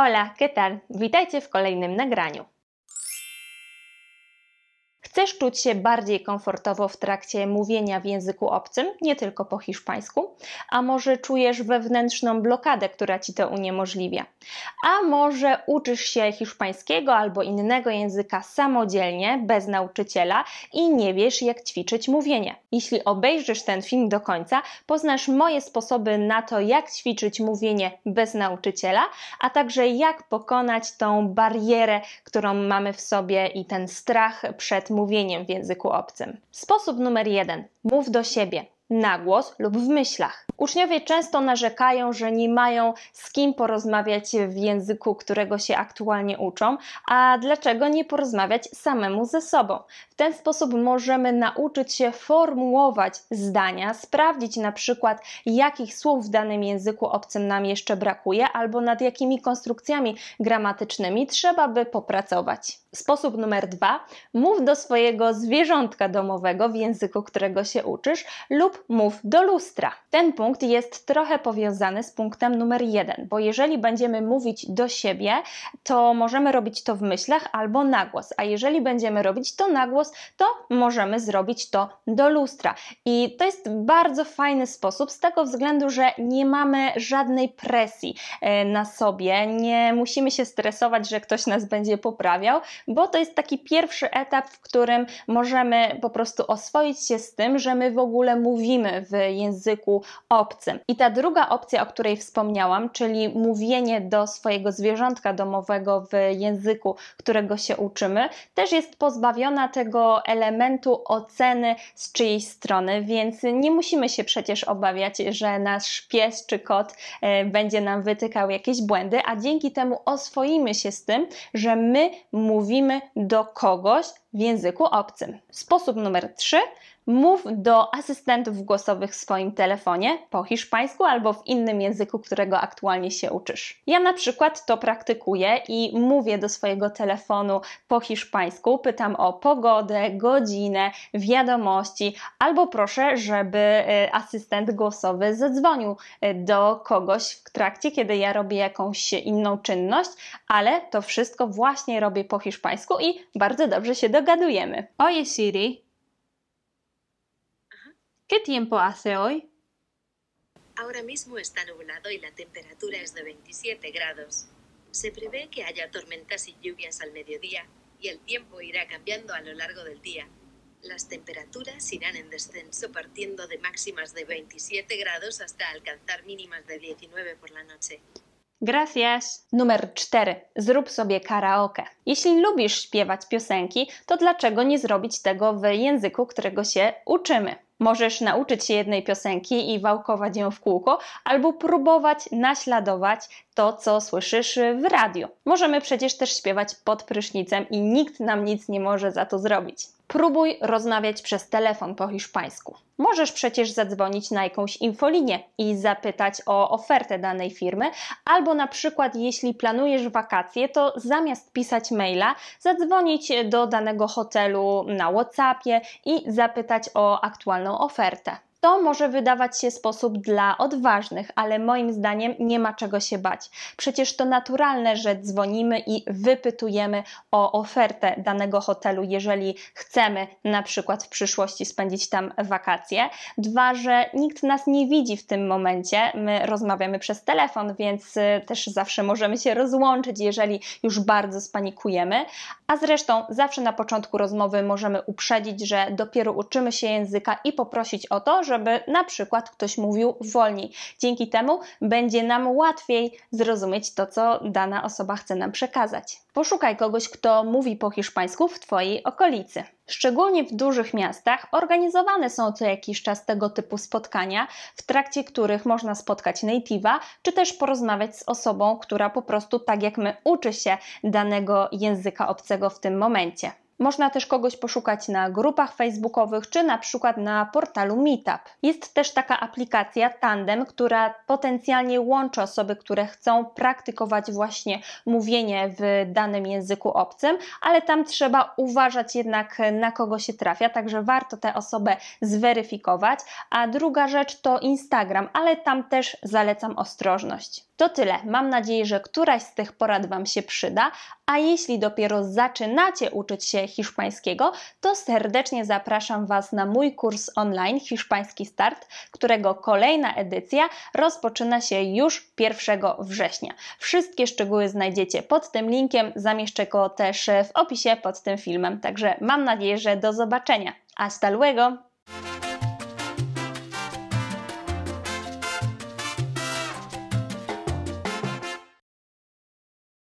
Hola, ¿qué tal? Witajcie w kolejnym nagraniu. Chcesz czuć się bardziej komfortowo w trakcie mówienia w języku obcym, nie tylko po hiszpańsku? A może czujesz wewnętrzną blokadę, która ci to uniemożliwia? A może uczysz się hiszpańskiego albo innego języka samodzielnie, bez nauczyciela i nie wiesz, jak ćwiczyć mówienie? Jeśli obejrzysz ten film do końca, poznasz moje sposoby na to, jak ćwiczyć mówienie bez nauczyciela, a także jak pokonać tą barierę, którą mamy w sobie i ten strach przed mówieniem mówieniem w języku obcym. Sposób numer jeden: mów do siebie na głos lub w myślach. Uczniowie często narzekają, że nie mają z kim porozmawiać w języku, którego się aktualnie uczą, a dlaczego nie porozmawiać samemu ze sobą? W ten sposób możemy nauczyć się formułować zdania, sprawdzić na przykład, jakich słów w danym języku obcym nam jeszcze brakuje, albo nad jakimi konstrukcjami gramatycznymi trzeba by popracować. Sposób numer dwa: mów do swojego zwierzątka domowego w języku, którego się uczysz, lub mów do lustra. Ten punkt jest trochę powiązany z punktem numer jeden, bo jeżeli będziemy mówić do siebie, to możemy robić to w myślach albo na głos, a jeżeli będziemy robić to na głos, to możemy zrobić to do lustra. I to jest bardzo fajny sposób z tego względu, że nie mamy żadnej presji e, na sobie, nie musimy się stresować, że ktoś nas będzie poprawiał bo to jest taki pierwszy etap, w którym możemy po prostu oswoić się z tym, że my w ogóle mówimy w języku obcym. I ta druga opcja, o której wspomniałam, czyli mówienie do swojego zwierzątka domowego w języku, którego się uczymy, też jest pozbawiona tego elementu oceny z czyjejś strony, więc nie musimy się przecież obawiać, że nasz pies czy kot e, będzie nam wytykał jakieś błędy, a dzięki temu oswoimy się z tym, że my mówimy mówimy do kogoś w języku obcym. Sposób numer 3 Mów do asystentów głosowych w swoim telefonie po hiszpańsku albo w innym języku, którego aktualnie się uczysz. Ja na przykład to praktykuję i mówię do swojego telefonu po hiszpańsku, pytam o pogodę, godzinę, wiadomości, albo proszę, żeby y, asystent głosowy zadzwonił y, do kogoś w trakcie, kiedy ja robię jakąś inną czynność, ale to wszystko właśnie robię po hiszpańsku i bardzo dobrze się dogadujemy. Oje Siri, ¿Qué tiempo hace hoy? Ahora mismo está nublado y la temperatura es de 27 grados. Se prevé que haya tormentas y lluvias al mediodía y el tiempo irá cambiando a lo largo del día. Las temperaturas irán en descenso partiendo de máximas de 27 grados hasta alcanzar mínimas de 19 por la noche. Gracias. Numer 4. Zrób sobie karaoke. Jeśli lubisz śpiewać piosenki, to dlaczego nie zrobić tego w języku, którego się uczymy? Możesz nauczyć się jednej piosenki i wałkować ją w kółko, albo próbować naśladować to, co słyszysz w radiu. Możemy przecież też śpiewać pod prysznicem i nikt nam nic nie może za to zrobić. Próbuj rozmawiać przez telefon po hiszpańsku. Możesz przecież zadzwonić na jakąś infolinię i zapytać o ofertę danej firmy, albo na przykład jeśli planujesz wakacje, to zamiast pisać maila, zadzwonić do danego hotelu na WhatsAppie i zapytać o aktualną ofertę. To może wydawać się sposób dla odważnych, ale moim zdaniem nie ma czego się bać. Przecież to naturalne, że dzwonimy i wypytujemy o ofertę danego hotelu, jeżeli chcemy na przykład w przyszłości spędzić tam wakacje. Dwa, że nikt nas nie widzi w tym momencie. My rozmawiamy przez telefon, więc y, też zawsze możemy się rozłączyć, jeżeli już bardzo spanikujemy. A zresztą zawsze na początku rozmowy możemy uprzedzić, że dopiero uczymy się języka i poprosić o to, żeby na przykład ktoś mówił wolniej. Dzięki temu będzie nam łatwiej zrozumieć to, co dana osoba chce nam przekazać. Poszukaj kogoś, kto mówi po hiszpańsku w Twojej okolicy. Szczególnie w dużych miastach organizowane są co jakiś czas tego typu spotkania, w trakcie których można spotkać native'a, czy też porozmawiać z osobą, która po prostu tak jak my uczy się danego języka obcego w tym momencie. Można też kogoś poszukać na grupach facebookowych czy na przykład na portalu Meetup. Jest też taka aplikacja Tandem, która potencjalnie łączy osoby, które chcą praktykować właśnie mówienie w danym języku obcym, ale tam trzeba uważać jednak na kogo się trafia, także warto tę osobę zweryfikować. A druga rzecz to Instagram, ale tam też zalecam ostrożność. To tyle. Mam nadzieję, że któraś z tych porad Wam się przyda, a jeśli dopiero zaczynacie uczyć się hiszpańskiego, to serdecznie zapraszam Was na mój kurs online Hiszpański Start, którego kolejna edycja rozpoczyna się już 1 września. Wszystkie szczegóły znajdziecie pod tym linkiem, zamieszczę go też w opisie pod tym filmem. Także mam nadzieję, że do zobaczenia. Hasta luego!